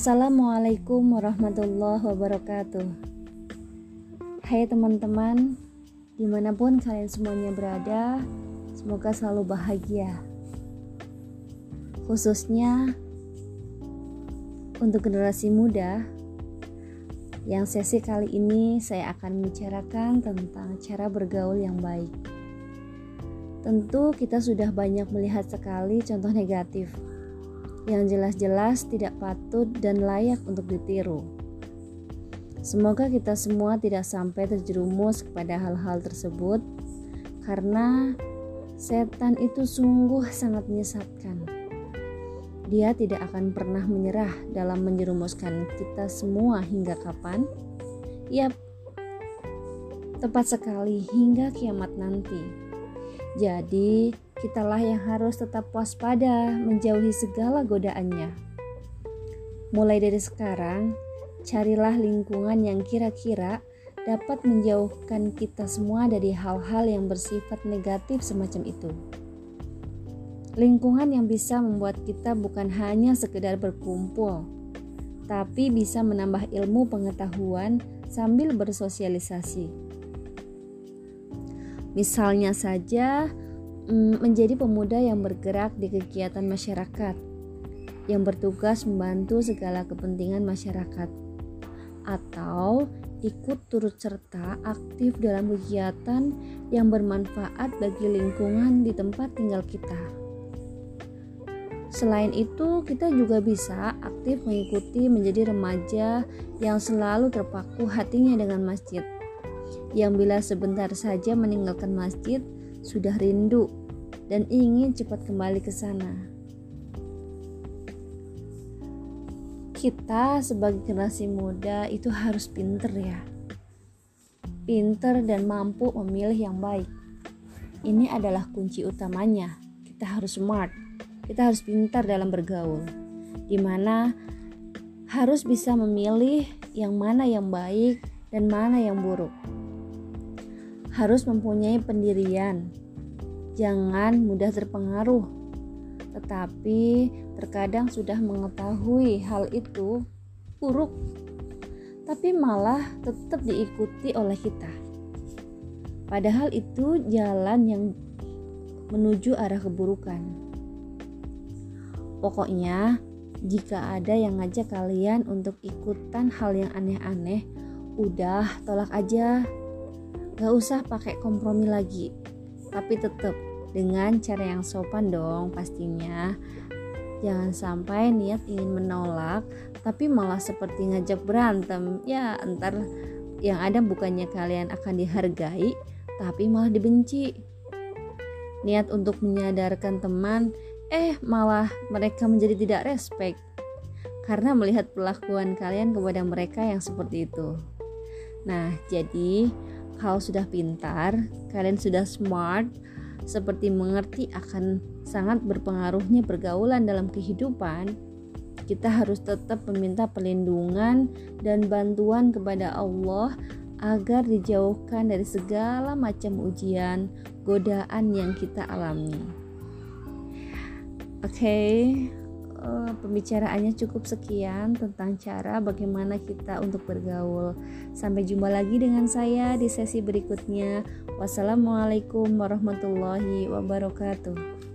Assalamualaikum warahmatullahi wabarakatuh. Hai teman-teman Di mana pun kalian semuanya berada Semoga selalu bahagia. Khususnya Untuk generasi muda Yang sesi kali ini Saya akan membicarakan tentang Cara bergaul yang baik. Tentu kita sudah banyak melihat sekali contoh negatif yang jelas-jelas tidak patut dan layak untuk ditiru. Semoga kita semua tidak sampai terjerumus kepada hal-hal tersebut, karena setan itu sungguh sangat menyesatkan. Dia tidak akan pernah menyerah dalam menjerumuskan kita semua hingga kapan? Yap, tepat sekali hingga kiamat nanti. Jadi, kitalah yang harus tetap waspada menjauhi segala godaannya. Mulai dari sekarang, carilah lingkungan yang kira-kira dapat menjauhkan kita semua dari hal-hal yang bersifat negatif semacam itu. Lingkungan yang bisa membuat kita bukan hanya sekedar berkumpul, tapi bisa menambah ilmu pengetahuan sambil bersosialisasi. Misalnya saja, menjadi pemuda yang bergerak di kegiatan masyarakat, yang bertugas membantu segala kepentingan masyarakat, atau ikut turut serta aktif dalam kegiatan yang bermanfaat bagi lingkungan di tempat tinggal kita. Selain itu, kita juga bisa aktif mengikuti menjadi remaja yang selalu terpaku hatinya dengan masjid. Yang bila sebentar saja meninggalkan masjid, sudah rindu dan ingin cepat kembali ke sana. Kita sebagai generasi muda itu harus pinter ya. Pinter dan mampu memilih yang baik. Ini adalah kunci utamanya. Kita harus smart. Kita harus pintar dalam bergaul. Di mana harus bisa memilih yang mana yang baik dan mana yang buruk. Harus mempunyai pendirian, Jangan mudah terpengaruh, tetapi terkadang sudah mengetahui hal itu buruk, tapi malah tetap diikuti oleh kita. Padahal itu jalan yang menuju arah keburukan. Pokoknya, jika ada yang ngajak kalian untuk ikutan hal yang aneh-aneh, udah tolak aja. Gak usah pakai kompromi lagi tapi tetap dengan cara yang sopan dong pastinya. Jangan sampai niat ingin menolak tapi malah seperti ngajak berantem. Ya entar yang ada bukannya kalian akan dihargai tapi malah dibenci. Niat untuk menyadarkan teman eh malah mereka menjadi tidak respect. Karena melihat perlakuan kalian kepada mereka yang seperti itu. Nah jadi kalau sudah pintar, kalian sudah smart, seperti mengerti akan sangat berpengaruhnya pergaulan dalam kehidupan, kita harus tetap meminta perlindungan dan bantuan kepada Allah agar dijauhkan dari segala macam ujian, godaan yang kita alami. Oke, okay uh, pembicaraannya cukup sekian tentang cara bagaimana kita untuk bergaul. Sampai jumpa lagi dengan saya di sesi berikutnya. Wassalamualaikum warahmatullahi wabarakatuh.